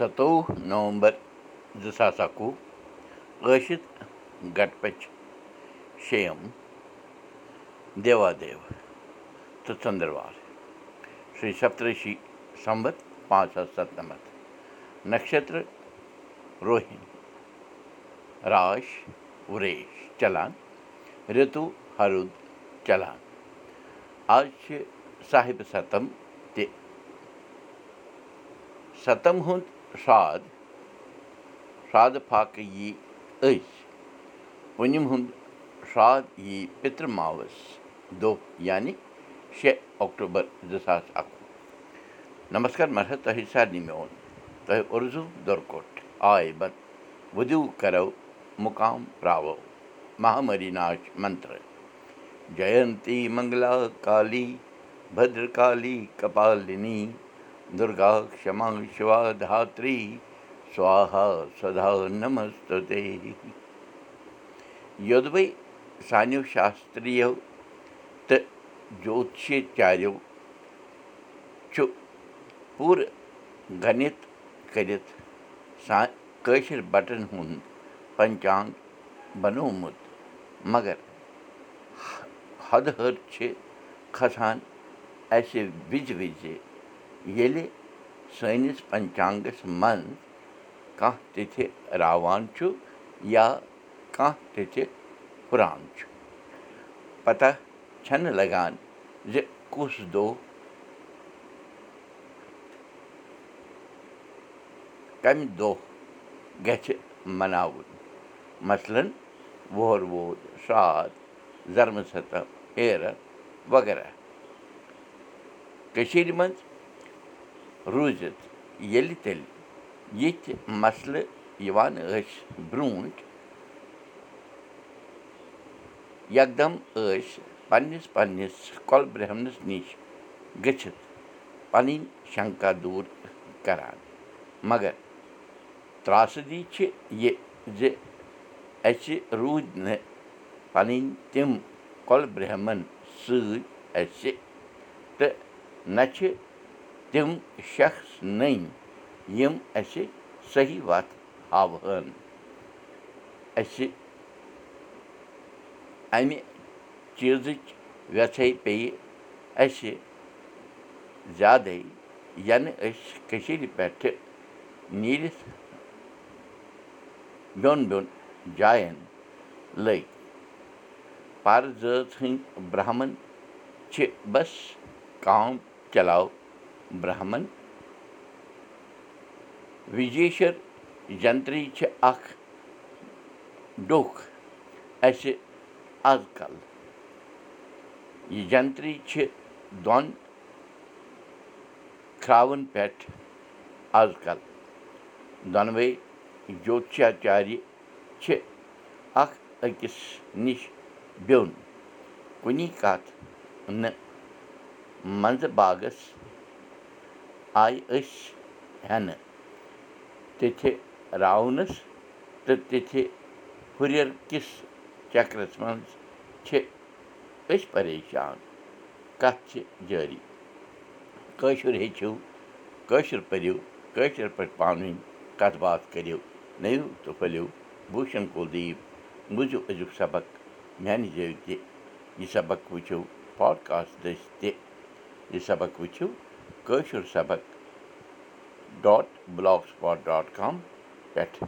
سَتووُہ نَومبر زٕ ساس اَکوُہ ٲشِتھ گٹپٔچ شیٚیِم دیوادیو تہٕ ژٔنٛدٕروار شِرٛی سپترشی سمبت پانٛژھ ساس سَتنَمَتھ نَشتر روہِنۍ راش وُریش چلان رِتوٗ ہرُد چلان آز چھِ صاحِبہٕ سَتم تہِ سَتم ہُنٛد شرٛاد شرٛادٕ فاقہٕ یی أزۍ پوٗنِم ہُنٛد شرٛاد یی پِتٕر ماوس دۄہ یعنی شےٚ اکٹوٗبر زٕ ساس اَکوُہ نمسکار مہراج تۄہہِ سارنٕے میون تۄہہِ اُرزوٗ بد وُدِو کرو مُقام راوو مہامری ناش منتر جینتی منگلا کالی بدر کالی کپالنی دُرگا کما شِوا دھاتری سوہا سدا نمست یودوے سانیو شاسترٛیو تہٕ جوتشچارو چھُ پوٗرٕ گنِت کٔرِتھ کٲشِر بٹن ہُنٛد پنچانٛگ بنومُت مگر حدٕ ہر چھِ کھسان اَسہِ وِزِ وِزِ ییٚلہِ سٲنِس پنچانگس منٛز کانٛہہ تِتھِ راوان چھُ یا کانٛہہ تِتھِ ہُران چھُ پتہ چھنہٕ لگان زِ کُس دۄہ کمہِ دۄہ گژھِ مناوُن مثلن وُہر وول شرٛاد زرمہٕ ستم ایرٕ وغیرہ کٔشیٖرِ منٛز روٗزِتھ ییٚلہِ تیٚلہِ یِتھۍ مسلہٕ یِوان ٲسۍ برٛونٛٹھ یکدم ٲسۍ پنٕنِس پنٕنِس کۄل برہمنس نِش گٔژھِتھ پنٕنۍ شنکا دوٗر کران مگر ترٛاسدی چھِ یہِ زِ اَسہِ روٗدۍ نہٕ پنٕنۍ تِم کۄلہٕ برہمن سۭتۍ اَسہِ تہٕ نہ چھِ تِم شخص نٔنۍ یِم اَسہِ صحیح وتھ ہاوہن۔ اَسہِ اَمہِ چیٖزٕچ وٮ۪ژھے پیٚیہِ اَسہِ زیادَے یَنہٕ أسۍ کٔشیٖرِ پٮ۪ٹھٕ نیٖرِتھ بیوٚن بیوٚن جاین لٔگۍ۔ پَر زٲژ ہٕنٛدۍ برٛہمن چھِ بس کام چلاو برٛہمن وِجیشر جنترٛی چھِ اکھ ڈوٚکھ اَسہِ آز کل یہِ جنترٛی چھِ دۄن کھرٛاوَن پٮ۪ٹھ آز کل دۄنوَے جوتشاچارِ چھِ اکھ أکِس نِش بیوٚن کُنی کتھ نہٕ منٛزٕ باغس آیہِ أسۍ ہٮ۪نہٕ تِتھِ راونس تہٕ تِتھِ ہُرٮ۪ر کِس چکرس منٛز چھِ أسۍ پریشان کتھ چھِ جٲری کٲشُر ہیٚچھِو کٲشُر پٔرِو کٲشِر پٲٹھۍ پانہٕ ؤنۍ کتھ باتھ کٔرِو نٔوِو تہٕ پھٔلِو بوٗشن کُلدیٖپ بوٗزِو أزیُک سبق میانہِ جٲے تہِ یہِ سبق وٕچھِو پاڈکاسٹ دٔسۍ تہِ یہِ سبق وٕچھِو کٲشُر سبق dot blog spot dot com پٮ۪ٹھ